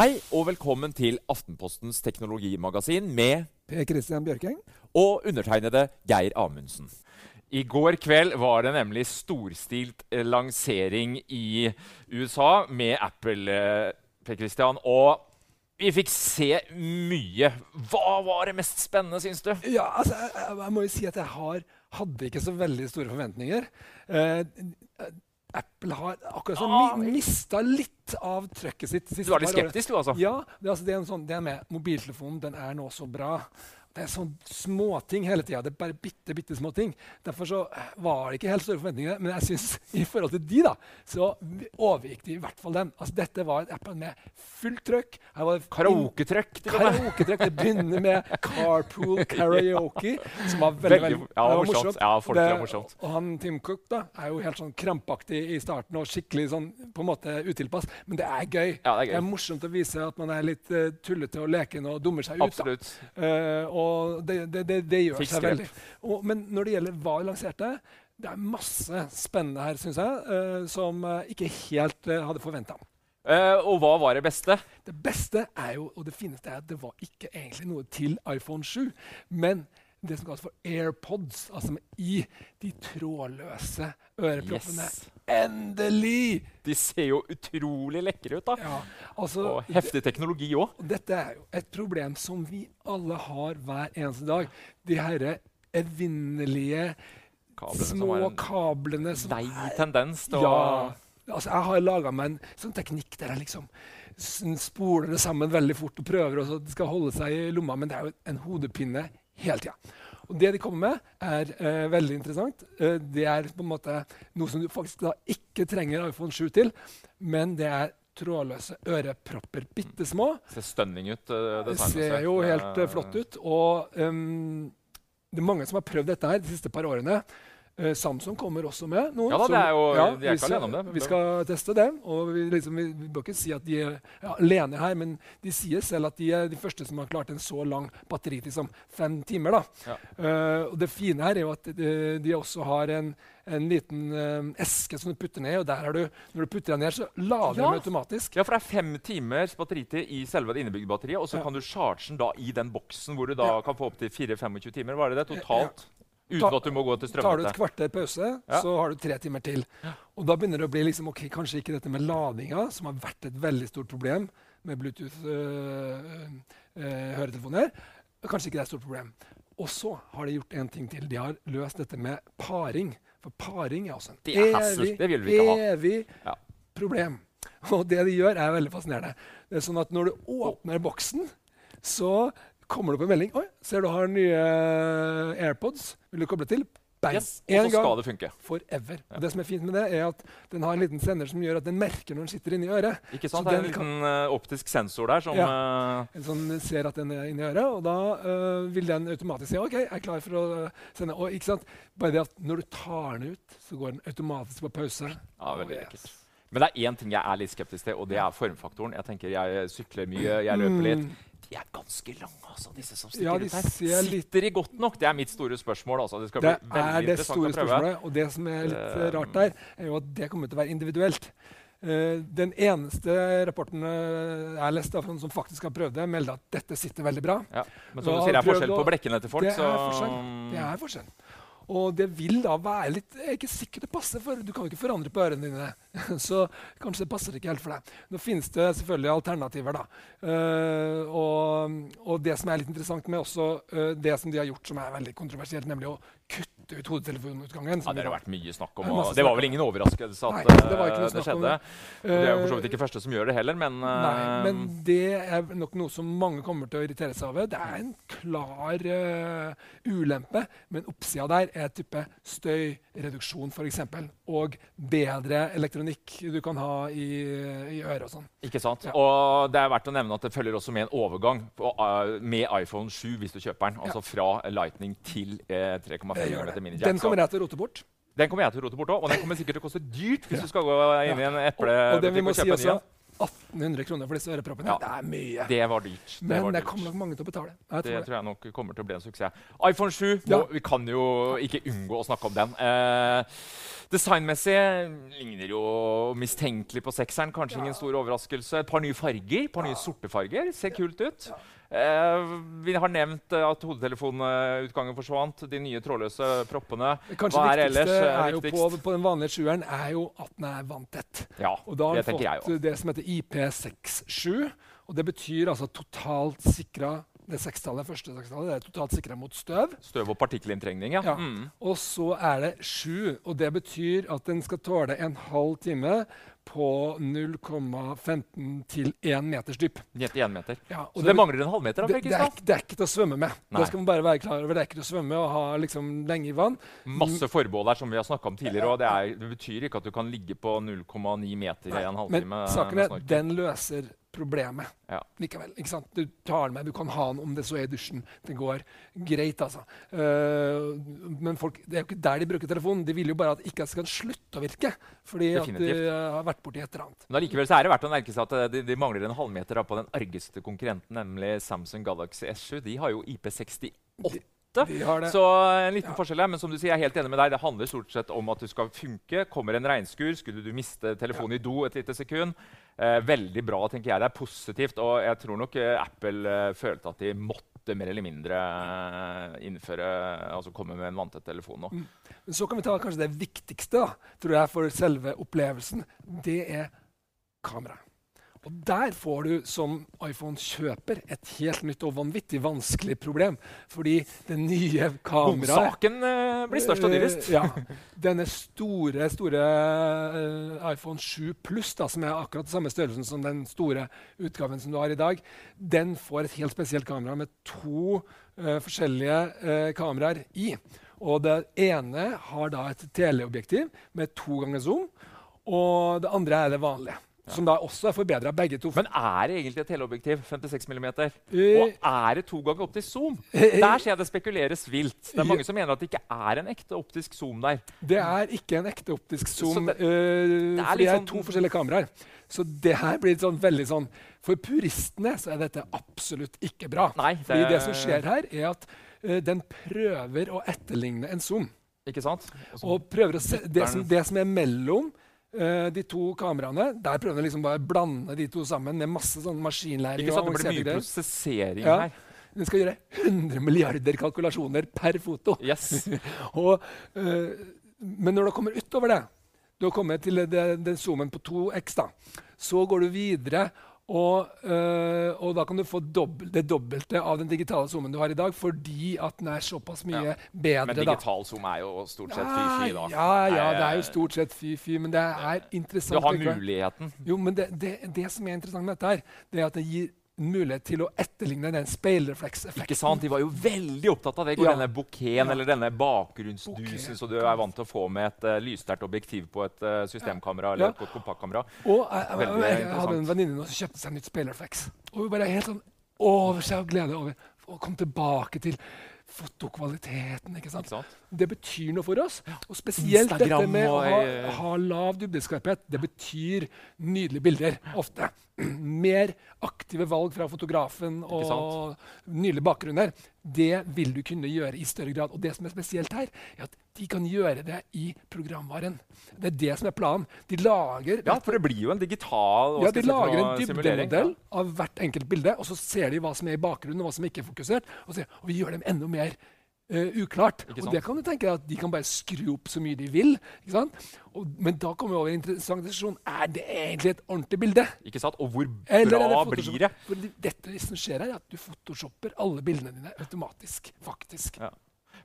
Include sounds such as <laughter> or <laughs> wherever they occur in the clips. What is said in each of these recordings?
Hei og velkommen til Aftenpostens teknologimagasin med Per Christian Bjørking. og undertegnede Geir Amundsen. I går kveld var det nemlig storstilt eh, lansering i USA med Apple. eh, Per Christian, og vi fikk se mye. Hva var det mest spennende, syns du? Ja, altså, jeg, jeg, må jo si at jeg har, hadde ikke så veldig store forventninger. Eh, Apple har akkurat sånn Ah, mista litt av trøkket sitt. Du var litt skeptisk, du, altså? Ja, det, er altså, det, er en sånn, det er med mobiltelefonen. Den er nå så bra. Det er sånn småting hele tida. Det er bare bitte, bitte små ting. Derfor så var det ikke helt store forventninger. Men jeg synes, <laughs> i forhold til de, da, så overgikk de i hvert fall den. Altså, dette var et appen med fullt trøkk. Det Karaoketrøkk. Karaoketrøkk. Det begynner med <laughs> carpool karaoke, som var veldig, Veldig- ja, det var morsomt. Ja, det er morsomt. Og han Tim Cook da, er jo helt sånn krampaktig i starten og skikkelig sånn på en måte utilpass. Men det er gøy. Ja, det er gøy. morsomt å vise at man er litt uh, tullete og leken og dummer seg ut. da. Uh, Eh, og det, det, det, det gjør Fikk seg veldig. Og, men når det gjelder hva vi lanserte, det er masse spennende her, syns jeg, uh, som jeg ikke helt uh, hadde forventa. Uh, og hva var det beste? Det beste er jo, og det fineste er at det var ikke egentlig noe til iPhone 7, men det som kalles for AirPods, altså med i de trådløse øreproppene. Yes. Endelig! De ser jo utrolig lekre ut, da. Ja, altså, Og heftig teknologi òg. Dette er jo et problem som vi alle har hver eneste dag. De herre evinnelige små kablene som lei tendens til å Ja. Altså, jeg har laga meg en sånn teknikk der jeg liksom spoler det sammen veldig fort og prøver også at det skal holde seg i lomma, men det er jo en hodepine hele tida. Og det de kommer med, er eh, veldig interessant. Eh, det er på en måte noe som du faktisk da ikke trenger iPhone 7 til, men det er trådløse ørepropper. Bitte små. Ser stunning ut. Uh, Det ser jo helt uh, flott ut. Og um, det er mange som har prøvd dette her de siste par årene. Eh, Samsung kommer også med noe. Ja da, det er jo- de er vi ikke alene om det. Vi skal teste det. Og vi, liksom, vi, vi bør ikke si at de er ja, alene her, men de sier selv at de er de første som har klart en så lang batteritid som fem timer. Da. Ja. Eh, og det fine her er jo at de, de også har en, en liten uh, eske som du putter ned, og der har du, når du putter den ned, så lader Ja. den automatisk. Ja, for det er fem timers batteritid i selve det innebygde batteriet, og så Ja. kan du charge den da i den boksen hvor du da Ja. kan få opptil 4-25 timer. Var det det totalt? Uten at du må gå til Tar du et kvarter pause, Ja. så har du tre timer til. Og da begynner det å bli liksom, ok, kanskje ikke dette med ladinga, som har vært et veldig stort problem med Bluetooth-høretelefoner. kanskje ikke det er et stort problem. Og så har de gjort en ting til. De har løst dette med paring. For paring er også en vil vi evig Ja. problem. Og det de gjør, er veldig fascinerende. Det er sånn at Når du åpner boksen, så kommer det opp en melding. Oi, ser du har nye AirPods. Vil du koble til? Bang! Yes, En og så gang skal det funke. forever. Og det som er fint med det, er at den har en liten sender som gjør at den merker når den sitter inni øret. Ikke Så sant? Det er en liten kan- eh, optisk sensor der som eh, En sånn ser at den er inni øret, og da uh, vil den automatisk si OK, jeg er klar for å sende. Og ikke sant? Bare det at når du tar den ut, så går den automatisk på pause. Ja, veldig Oh, yes. Men det er én ting jeg er litt skeptisk til, og det er formfaktoren. Jeg tenker jeg sykler mye, jeg løper litt. De er ganske lange, altså, disse som Ja, stikker de ut her. Sitter litt- de godt nok? Det er mitt store spørsmål. Altså. Det skal bli er det store spørsmålet. Og det som er litt Eh, rart der, er jo at det kommer til å være individuelt. Uh, den eneste rapporten øh, jeg leste lest av noen som faktisk har prøvd det, melder at dette sitter veldig bra. Ja. Men som du sier, det er forskjell på blekkene til folk. Det er forskjell. Det er forskjell. Og det vil da være litt Jeg er ikke sikker det passer, for du kan jo ikke forandre på ørene dine. <laughs> Så kanskje det passer ikke helt for deg. Nå finnes det selvfølgelig alternativer, da. Uh, og, og det som er litt interessant med også uh, det som de har gjort som er veldig kontroversielt, nemlig å kutte ut hodetelefonutgangen. Ja, det har vært mye snakk om. Det Og det var vel ingen overraskelse at Nei, eh, det var ikke noe det skjedde. det. Er jo for så Eh, vidt ikke første som gjør det heller, men, Nei, eh, men det er nok noe som mange kommer til å irritere seg over. Det er en klar uh, ulempe, men oppsida der er type støyreduksjon f.eks. Og bedre elektronikk du kan ha i, i øret og sånn. Ikke sant? Ja. Og det er verdt å nevne at det følger også med en overgang på, uh, med iPhone 7 hvis du kjøper den. Altså fra Lightning til eh, 3,5 Jeg gjør mm minijack. Den kommer jeg til å rote bort. den kommer jeg til å rote bort òg, og den kommer sikkert til å koste dyrt hvis du <laughs> skal gå inn i en Og, og det vi må si også. 1800 kroner for disse øreproppene. Ja. Det er mye. Det var dyrt. Det, Men var det kommer nok mange til å betale. Jeg Det tror tror jeg nok kommer til å bli en suksess. iPhone 7 må, Vi kan jo ikke unngå å snakke om den. Eh, designmessig ligner jo mistenkelig på sekseren. Kanskje ingen stor overraskelse. Et par nye farger. Et par nye sorte farger. Ser kult ut. Eh, vi har nevnt eh, at hodetelefonutgangen forsvant. De nye trådløse proppene. Kanskje Hva er ellers, viktigste eh, er jo på, viktigst? på den vanlige sjueren er jo at den er vanntett. Ja, Og da har vi den tenker jeg fått det som heter IP67. Og det betyr altså totalt sikra det sekstallet, første sekstallet, det er totalt sikra mot støv. Støv- og partikkelinntrengning, ja. Ja. Mm. Og så er det sju, og det betyr at den skal tåle en halv time på 0,15 til 1 meters dyp. Ned til 1 meter. Ja, Så det mangler en halvmeter? det, det, er, det er ikke til å svømme med. Nei. Det skal man bare være klar over. Det er ikke til å svømme og ha liksom lenge i vann. Masse forbehold her, som vi har snakka om tidligere. og det, er, det betyr ikke at du kan ligge på 0,9 meter i en halvtime. Men saken er, den løser problemet Ja. likevel. ikke sant? Du tar den med, du kan ha den om det så er i dusjen. Det går greit, altså. Uh, men folk, det er jo ikke der de bruker telefonen. De vil jo bare at ikke skal slutte å virke. Fordi at de Definitivt. har vært borti et eller annet. Men allikevel så er det verdt å merke seg at eh, de, de mangler en halvmeter på den argeste konkurrenten, nemlig Samsung Galaxy S7. De har jo IP68. De har det. Så en liten forskjell her, men som du sier, jeg er helt enig med deg. Det handler stort sett om at du skal funke. Kommer en regnskur, skulle du miste telefonen i do et lite sekund. Eh, veldig bra, tenker jeg. Det er positivt. Og jeg tror nok eh, Apple eh, følte at de måtte mer eller mindre eh, innføre Altså komme med en vanntett telefon nå. Men så kan vi ta kanskje det viktigste da, tror jeg, for selve opplevelsen. Det er kamera. Og der får du som iPhone-kjøper et helt nytt og vanvittig vanskelig problem. Fordi det nye kameraet Bomsaken eh, blir størst og dyrest. Eh, ja. Denne store store uh, iPhone 7 Pluss, da, som er akkurat den samme størrelsen som den store utgaven som du har i dag, den får et helt spesielt kamera med to uh, forskjellige uh, kameraer i. Og det ene har da et teleobjektiv med to ganger zoom, og det andre er det vanlige. Som da også er forbedra, begge to. Men er det egentlig et teleobjektiv? 56 mm? Uh, Og er det to ganger optisk zoom? Der ser jeg det spekuleres vilt. Det er mange som mener at det ikke er en ekte optisk zoom der. Det er ikke en ekte optisk zoom. det- det, er det er sånn- to forskjellige kameraer. Så det her blir sånn veldig sånn For puristene så er dette absolutt ikke bra. Nei, Fordi det som skjer her, er at uh, den prøver å etterligne en zoom. Ikke sant? Og Og prøver å se, det, som, det som er mellom eh, de to kameraene, der prøver han liksom bare å blande de to sammen med masse sånn maskinlæring. ikke sant? Det blir mye prosessering Ja. her. Den skal gjøre 100 milliarder kalkulasjoner per foto. Yes. <laughs> Og, øh, men når du kommer utover det, du har kommet til det- den zoomen på 2x, da, så går du videre. Og, øh, og da kan du få dobbelt, det dobbelte av den digitale zoomen du har i dag, fordi at den er såpass mye Ja. bedre. Men da. digital zoom er jo stort sett fy-fy, da. Ja, ja, det er jo stort sett fy-fy, men det er interessant. Du har muligheten. Jo, men det, det, det som er interessant med dette, her, det er at det gir mulighet til å etterligne den speilreflekseffekten. Ikke sant? De var jo veldig opptatt av det. Ja. denne bouqueten Ja. eller denne bakgrunnsdusen som du er vant til å få med et uh, lyssterkt objektiv på et uh, systemkamera eller Ja. et kompaktkamera. Og jeg, jeg, jeg hadde en venninne som kjøpte seg nytt speilrefleks. Og hun bare helt sånn over seg av glede over å komme tilbake til fotokvaliteten. ikke sant? Ikke sant? Det betyr noe for oss. Og spesielt dette Instagram med å ha, eh, ha lav dybdeskarphet. Det betyr nydelige bilder ofte. <clears throat> Mer aktive valg fra fotografen og nydelige bakgrunner. Det vil du kunne gjøre i større grad. Og det som er spesielt her, er at de kan gjøre det i programvaren. Det er det som er planen. De lager Ja, for det blir jo en digital ja, De lager en dybdemodell av hvert enkelt bilde, og så ser de hva som er i bakgrunnen, og hva som ikke er fokusert. Og, så, og vi gjør dem enda mer uh, uklart. Og det kan du tenke deg at De kan bare skru opp så mye de vil. ikke sant? Og, men da kommer vi over i en interessant diskusjon. Er det egentlig et ordentlig bilde? Ikke sant? Og hvor er det bra blir det? For dette som skjer her, er at du photoshopper alle bildene dine automatisk. faktisk. Ja.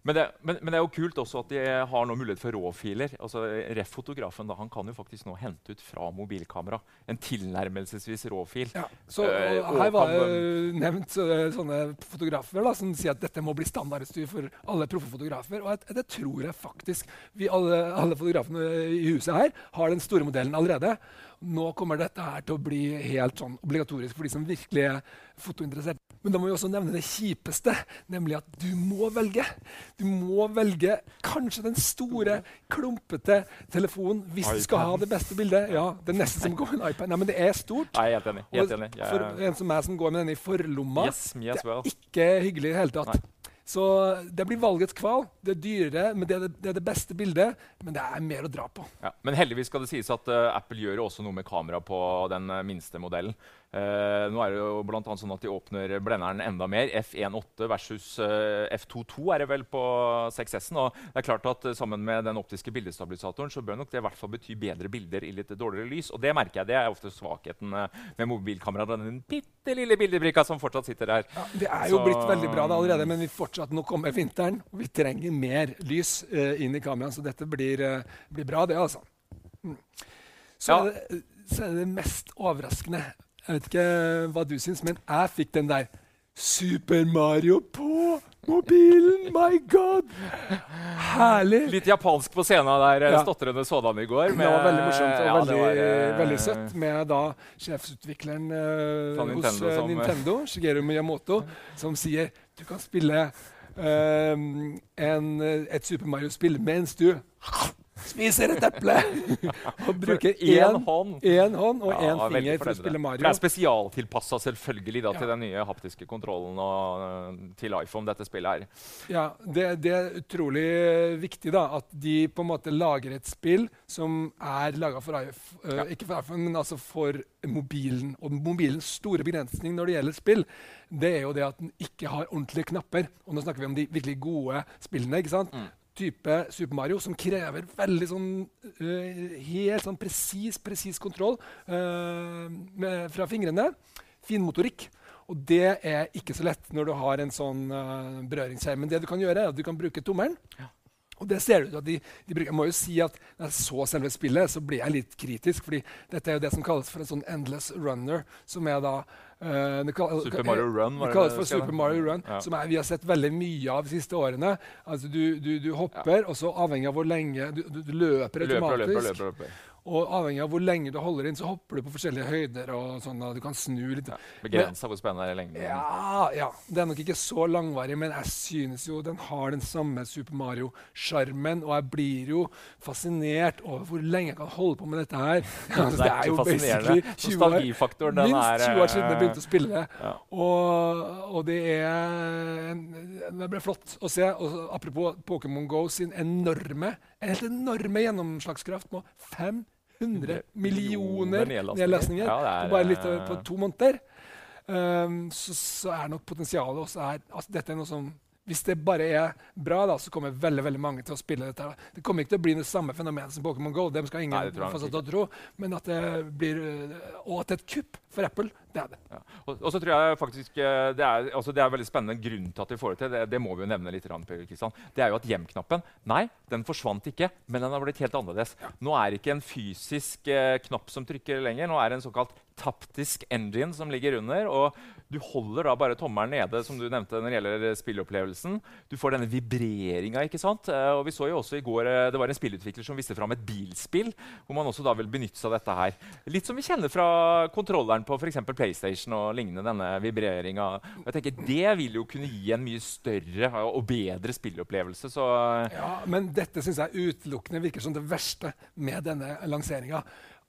Men det, men, men det er jo kult også at de har nå mulighet for råfiler. Altså, Ref-fotografen da, han kan jo faktisk nå hente ut fra mobilkamera en tilnærmelsesvis råfil. Ja, så Eh, Her var det nevnt så- sånne fotografer da, som sier at dette må bli standardutstyr for alle proffe fotografer. Og det, det tror jeg faktisk. Vi alle, alle fotografene i huset her har den store modellen allerede. Nå kommer dette her til å bli helt sånn obligatorisk for de som virkelig er fotointeressert. Men da må vi også nevne det kjipeste, nemlig at du må velge. Du må velge kanskje den store, klumpete telefonen hvis du skal ha det beste bildet. Ja, Det er nesten som å gå med en iPad. Nei, men det er stort. Nei, helt enig. Helt enig. Og for en som meg som går med denne i forlomma, yes, yes, det er ikke hyggelig i det hele tatt. Nei. Så det blir valgets kval. Det er dyrere, men det er det, det er det, beste bildet. Men det er mer å dra på. Ja, men heldigvis skal det sies at uh, Apple gjør også noe med kamera på den uh, minste modellen. Uh, nå er det jo blant annet sånn at De åpner blenderen enda mer. F1.8 versus uh, F2.2 er det vel på 6S-en. og det er klart at uh, Sammen med den optiske bildestabilisatoren så bør nok det i hvert fall bety bedre bilder i litt dårligere lys. og Det merker jeg, det er ofte svakheten med mobilkamera. Den bitte lille bildebrikka som fortsatt sitter der. Ja, det er jo så, blitt veldig bra det allerede, men vi fortsatt, nå kommer vinteren, og vi trenger mer lys inn i kameraet. Så dette blir, blir, bra, det, altså. Mm. Så, ja. det, så er det mest overraskende jeg vet ikke hva du syns, men jeg fikk den der Super Mario på mobilen! My God! Herlig. Litt japansk på scenen der. Ja. Stotrende sådan i går. Med, det var veldig morsomt og ja, veldig, var, uh, veldig, søtt med da sjefsutvikleren uh, hos Nintendo, uh, Nintendo, Shigeru Miyamoto, som sier du kan spille en, et Super Mario-spill mens du spiser et eple <laughs> og bruker én hånd. hånd. og én ja, finger for å spille Mario. Det er spesialtilpassa selvfølgelig da, ja. til den nye haptiske kontrollen og, uh, til iPhone. dette spillet her. Ja, det, det, er utrolig viktig da, at de på en måte lager et spill som er laga for iPhone, uh, ja. ikke for iPhone, men altså for mobilen. Og mobilens store begrensning når det gjelder spill, det er jo det at den ikke har ordentlige knapper. Og nå snakker vi om de virkelig gode spillene. ikke sant? Mm type Super Mario som krever veldig sånn uh, helt sånn presis, presis kontroll uh, med, fra fingrene. Finmotorikk. Og det er ikke så lett når du har en sånn uh, berøringsskjerm. Men det du kan gjøre, er at du kan bruke tommelen. Ja. Og det ser ut at de, de bruker, Jeg må jo si at når jeg så selve spillet, så blir jeg litt kritisk. fordi dette er jo det som kalles for en sånn endless runner. som er da Uh, det, Super Mario Run. Det kalles for Super Mario Run, ja. som er, vi har sett veldig mye av de siste årene. Altså, du, du, du hopper, ja. og så avhengig av hvor lenge Du, du løper automatisk. Løper, løper, løper, og avhengig av hvor lenge du holder inn, så hopper du på forskjellige høyder. og sånn, og Du kan snu litt. Ja, Begrensa hvor spennende det er lengden. Ja, ja, Det er nok ikke så langvarig, men jeg synes jo den har den samme Super Mario-sjarmen. Og jeg blir jo fascinert over hvor lenge jeg kan holde på med dette her. <laughs> Ja, det, er jo basically 20 år, minst 20 år siden jeg begynte å spille. Ja. Og, og, det er Det ble flott å se. Og apropos Pokémon Go sin enorme, helt enorme gjennomslagskraft nå. 5 100 millioner nedlastninger på bare litt på to måneder. Um, så, så, er nok potensialet også her altså Dette er noe som hvis det bare er bra, da, så kommer veldig veldig mange til å spille dette. Det kommer ikke til å bli det samme fenomenet som Pokémon GO. Dem skal ingen Nei, tro, Men at det blir, og at det er et kupp for Apple, det er det. Ja. Og, og, så tror jeg faktisk eh, det er, altså det er veldig spennende grunn til at vi får det til. Det, det må vi jo nevne litt. Kristian. Det er jo at hjem-knappen Nei, den forsvant ikke, men den har blitt helt annerledes. Ja. Nå er det ikke en fysisk eh, knapp som trykker lenger. Nå er det en såkalt taptisk engine som ligger under. og Du holder da bare tommelen nede som du nevnte når det gjelder spilleopplevelsen. Du får denne vibreringa. ikke sant? Eh, og vi så jo også i går, eh, Det var en spillutvikler som viste fram et bilspill, hvor man også da vil benytte seg av dette her. Litt som vi kjenner fra kontrolleren på f.eks. PlayStation og lignende. denne vibreringa. Det vil jo kunne gi en mye større og bedre spilleopplevelse. Så ja, Men dette syns jeg utelukkende virker som det verste med denne lanseringa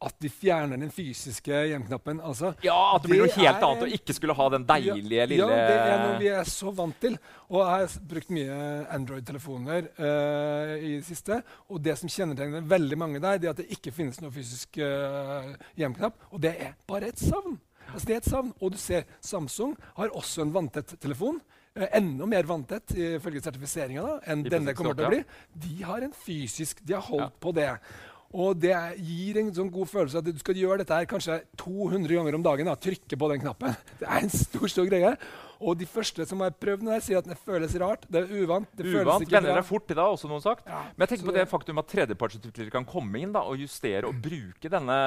at de fjerner den fysiske hjemknappen. Altså, ja, At det blir noe helt er, annet å ikke skulle ha den deilige ja, lille Ja, det er noe vi er så vant til. Og jeg har brukt mye Android-telefoner uh, i det siste. Og det som kjennetegner veldig mange der, det er at det ikke finnes noe fysisk uh, hjemknapp. Og det er bare et savn. Altså, det er et savn. Og du ser Samsung har også en vanntett telefon. Uh, enda mer vanntett ifølge sertifiseringa enn denne kommer til å bli. De har en fysisk, de har holdt ja. på det. Og det gir en sånn god følelse at du skal gjøre dette her kanskje 200 ganger om dagen. Da, trykke på den knappen. Det er en stor stor greie. Og de første som har prøvd det, sier at det føles rart. Det er uvant. det føles ikke Venner deg fort til det, har også noen sagt. Ja, Men jeg tenker på det faktum at tredjepartsutviklere kan komme inn da, og justere og bruke denne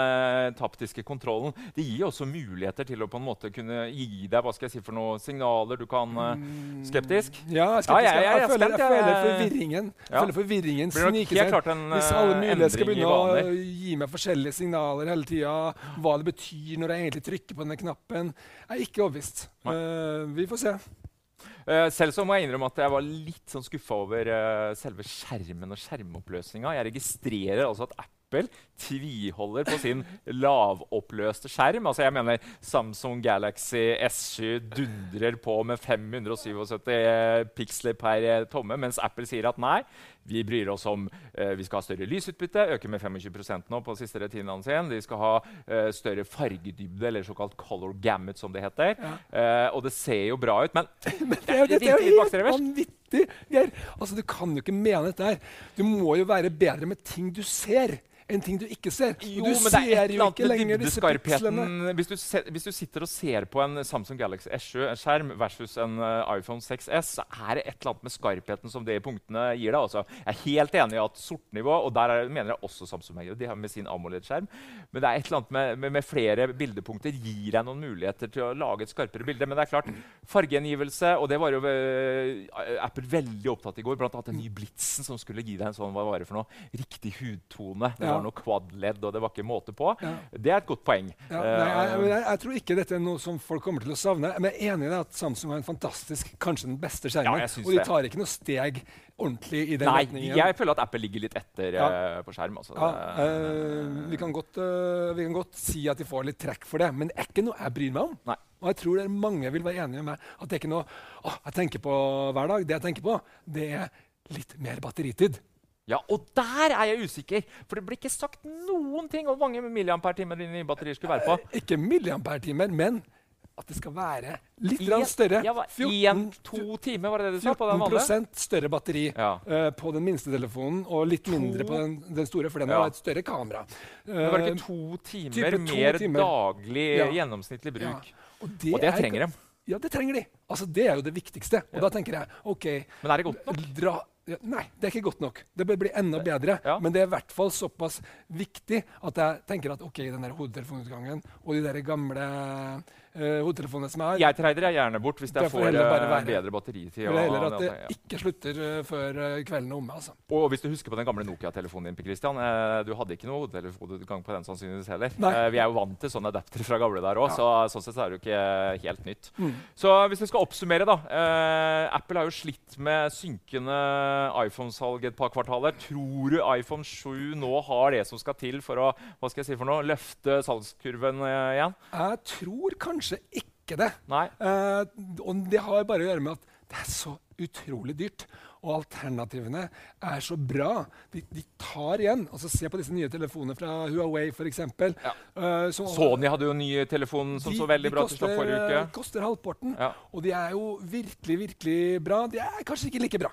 taptiske kontrollen. Det gir også muligheter til å på en måte kunne gi deg hva skal jeg si for noe signaler. Du kan eh, Skeptisk? Ja, jeg, Ja, ja, ja jeg jeg, føler, jeg føler forvirringen. Jeg føler forvirringen snike seg. Hvis alle muligheter mulige skal begynne å gi meg forskjellige signaler hele tida, hva det betyr når jeg egentlig trykker på denne knappen, er ikke overbevist. Nei. Vi se. Eh, selv så må jeg innrømme at jeg var litt sånn skuffa over eh, selve skjermen og skjermoppløsninga. Jeg registrerer altså at Apple tviholder på sin <laughs> lavoppløste skjerm. Altså jeg mener Samsung Galaxy S7 dundrer på med 577 piksler per eh, tomme, mens Apple sier at nei, vi bryr oss om eh, vi skal ha større lysutbytte, øke med 25% nå på siste retinene sin. De skal ha eh, større fargedybde, eller såkalt color gamut, som det heter. Ja. Eh, og det ser jo bra ut, men <laughs> Det er det dette er jo helt vanvittig, Geir. Altså, du kan jo ikke mene dette her. Du må jo være bedre med ting du ser, enn ting du ikke ser. Jo, du men det er ser jo ikke lenger disse pikslene. Hvis du, hvis du sitter og ser på en Samsung Galaxy S7-skjerm versus en eh, iPhone 6S, så er det et eller annet med skarpheten som de punktene gir deg. Altså. Jeg er helt enig i at sortnivå, og der er, mener jeg også Samsung de har med sin AMOLED-skjerm, men det er et eller annet med, med, med flere bildepunkter gir deg noen muligheter til å lage et skarpere bilde. Men det er klart, fargegjengivelse, og det var jo uh, Apple veldig opptatt i går, blant annet den nye Blitzen som skulle gi deg en sånn hva var det for noe, riktig hudtone. Ja. Var noe quad-ledd, og det var ikke måte på. Det er et godt poeng. Nei, jeg, Eh, jeg, jeg tror ikke dette er noe som folk kommer til å savne. Men jeg er enig i det at Samsung har en fantastisk, kanskje den beste skjermen. Og de tar ikke noe steg ordentlig i den Nei, retningen. jeg føler at Apple ligger litt etter Ja. uh, på skjerm. Altså. ja, eh, vi, kan godt, uh, vi kan godt si at de får litt trekk for det, men det er ikke noe jeg bryr meg om. Nei. Og jeg tror det mange vil være enige med meg at det er ikke noe å, jeg tenker på hver dag. Det jeg tenker på, det er litt mer batteritid. Ja, og der er jeg usikker! For det blir ikke sagt noen ting om hvor mange milliampere-timer dine batterier skulle være på. Ikke milliampere-timer, men at det skal være litt grann større. Ja, hva- 14 en, to timer, var det det du sa? på den vanlige? 14 større batteri Ja. uh, på den minste telefonen, og litt mindre på den, den store, for den Ja. har et større kamera. Men var det Eh, ikke to timer to mer timer. daglig Ja. gjennomsnittlig bruk? Og det, Og det er- trenger de. Ja, det trenger de. Altså, Det er jo det viktigste. Og da tenker jeg OK Men er det godt nok? Dra, nei, det er ikke godt nok. Det bør bli enda bedre. Ja. Men det er i hvert fall såpass viktig at jeg tenker at OK, den der hodetelefonutgangen og de der gamle uh, hodetelefonene som er. Jeg trader jeg gjerne bort hvis jeg får eh, bedre batteritid. Det og heller at det ikke slutter uh, før kvelden er omme. altså. Og hvis du husker på den gamle Nokia-telefonen din, Christian, uh, du hadde ikke noe hodetelefonutgang på den sannsynligvis heller. Vi er jo vant til sånne adapter fra gamle der òg, Ja. så sånn sett så er det jo ikke helt nytt. Mm. Så hvis vi skal oppsummere, da. Apple har jo slitt med synkende iPhone-salg et par kvartaler. Tror du iPhone 7 nå har det som skal til for å hva skal jeg si for noe, løfte salgskurven igjen? Jeg tror kanskje ikke det. Eh, og det har bare å gjøre med at det er så utrolig dyrt. Og alternativene er så bra. De, de tar igjen. Altså Se på disse nye telefonene fra Huawei, f.eks. Ja. Uh, Sony hadde jo en ny telefon som så veldig bra ut til forrige uke. De koster halvparten. Ja. Og de er jo virkelig, virkelig bra. De er kanskje ikke like bra.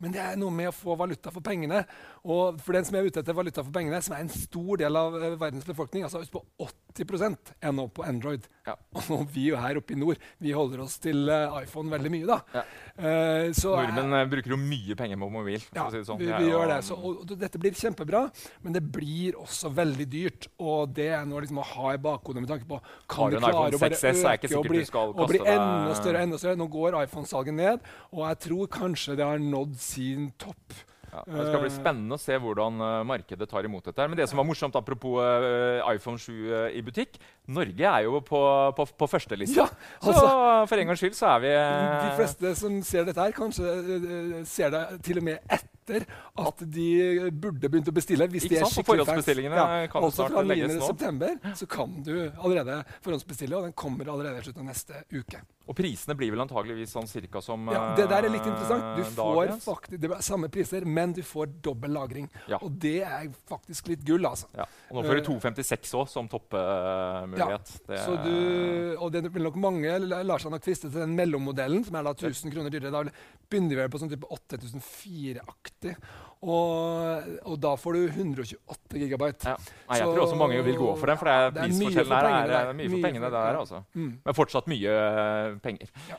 Men det er noe med å få valuta for pengene. Og for den som er ute etter valuta for pengene, som er en stor del av eh, verdens befolkning, altså på 80 er nå på Android. Ja. Og vi jo her oppe i nord, vi holder oss til eh, iPhone veldig mye, da. Ja. Uh, Nordmenn eh, bruker jo mye penger på mobil. ja, si sånn. vi, vi gjør det. Så, og, og dette blir kjempebra, men det blir også veldig dyrt. Og det er noe liksom å ha i bakhodet med tanke på kan du klare å bare 6S, ikke øke og bli, og bli enda større enda større. Nå går iPhone-salget ned, og jeg tror kanskje det har nådd sin topp. Ja, det skal bli spennende å se hvordan eh, markedet tar imot dette. Men det som var morsomt, apropos eh, iPhone 7 eh, i butikk Norge er jo på, på, på førstelista. Ja, så altså, for en gangs skyld så er vi De fleste som ser dette her, kanskje ser det til og med etter at de burde begynt å bestille. hvis Ikke de er sant? Skikkelig forhåndsbestillingene kan jo altså snart fra 9. legges nå. september så kan du allerede forhåndsbestille, og den kommer allerede i slutten av neste uke. Og prisene blir vel antageligvis sånn cirka som Ja, det der er litt interessant. Du eh, får faktisk, Det er samme priser, men du får dobbel lagring. Ja. Og det er faktisk litt gull, altså. Ja. Og nå får du 256 òg, som toppmulighet. Så du, og det vil nok mange la- lar seg nok friste til den mellommodellen, som er da 1000 kroner dyrere. Da begynner vi vel på sånn type 8004-aktig. Og, og da får du 128 gigabyte. ja. Nei, jeg Så- tror også mange vil gå for den, for det er Det er prisforskjellen for her er, er mye for pengene der, altså. Mm. Men fortsatt mye eh, penger. Ja.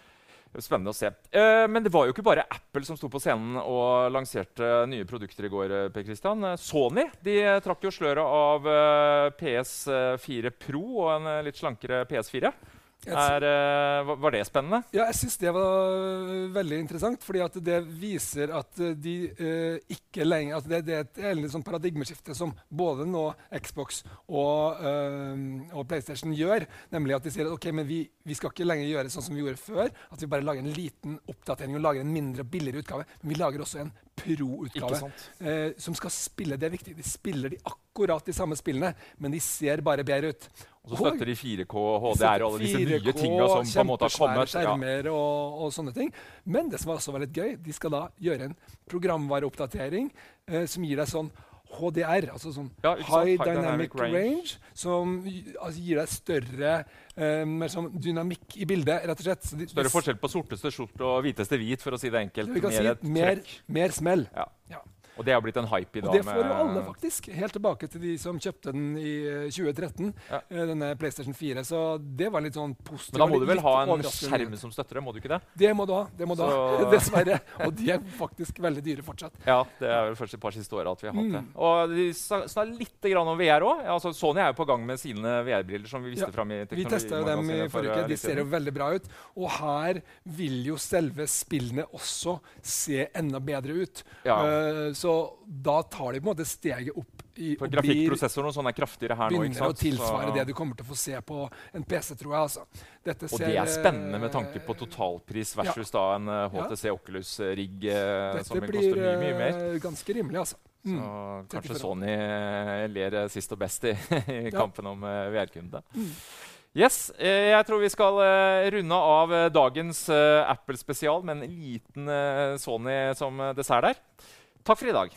Spennende å se. Eh, men det var jo ikke bare Apple som sto på scenen og lanserte nye produkter i går. Per Christian. Sony de trakk jo sløret av PS4 Pro og en litt slankere PS4. Er, uh, var det spennende? Ja, jeg syns det var veldig interessant. fordi det viser at de uh, ikke lenger at det, det, er et sånn paradigmeskifte som både nå Xbox og, uh, og, PlayStation gjør. Nemlig at de sier at okay, men vi, vi, skal ikke lenger gjøre sånn som vi gjorde før. At vi bare lager en liten oppdatering og lager en mindre og billigere utgave. Men vi lager også en pro-utgave som skal spille. Det er viktig. De spiller de akkurat de samme spillene, men de ser bare bedre ut. Og så støtter de 4K, HDR og alle disse nye tingene som på en måte har kommet. skjermer ja. og, og, sånne ting. Men det som også var litt gøy, de skal da gjøre en programvareoppdatering eh, som gir deg sånn HDR, altså sånn ja, High, High, Dynamic, Dynamic Range, range som altså, gir deg større eh, mer sånn dynamikk i bildet. rett og slett. De, større forskjell på sorteste skjort og hviteste hvit, for å si det enkelt. Vi kan mer, si mer, mer smell. Ja. Og det har blitt en hype i dag. Og det får jo alle, faktisk. Helt tilbake til de som kjøpte den i 2013. Eh, ja. Eh, denne PlayStation 4. Så det var litt sånn positivt. Men da må du vel ha en skjerm som støtter det? Må du ikke det? Det må du ha. det må du ha, <laughs> Dessverre. Og de er faktisk veldig dyre fortsatt. Ja, det er vel først et par siste åra at vi har hatt det. Mm. Og de snakker litt om VR òg. Altså, Sony er jo på gang med sine VR-briller som vi viste ja. fram i Vi testa jo dem i forrige uke. De ser jo veldig bra ut. Og her vil jo selve spillene også se enda bedre ut. Ja. Uh, så da tar de på en måte steget opp i For Grafikkprosessoren og sånn er kraftigere her nå. Begynner å tilsvare så... det du kommer til å få se på en PC, tror jeg. altså. Dette og det er spennende med tanke på totalpris versus ja. da en HTC ja. Oculus-rigg uh, som vil koste mye, mye mer. Dette blir ganske rimelig, altså. Mm. Så kanskje Sony eh, ler sist og best i, <laughs> i kampen om uh, VR-kunde. Mm. Yes, Jeg tror vi skal runde av dagens Apple-spesial med en liten Sony som dessert der. Takk for i dag.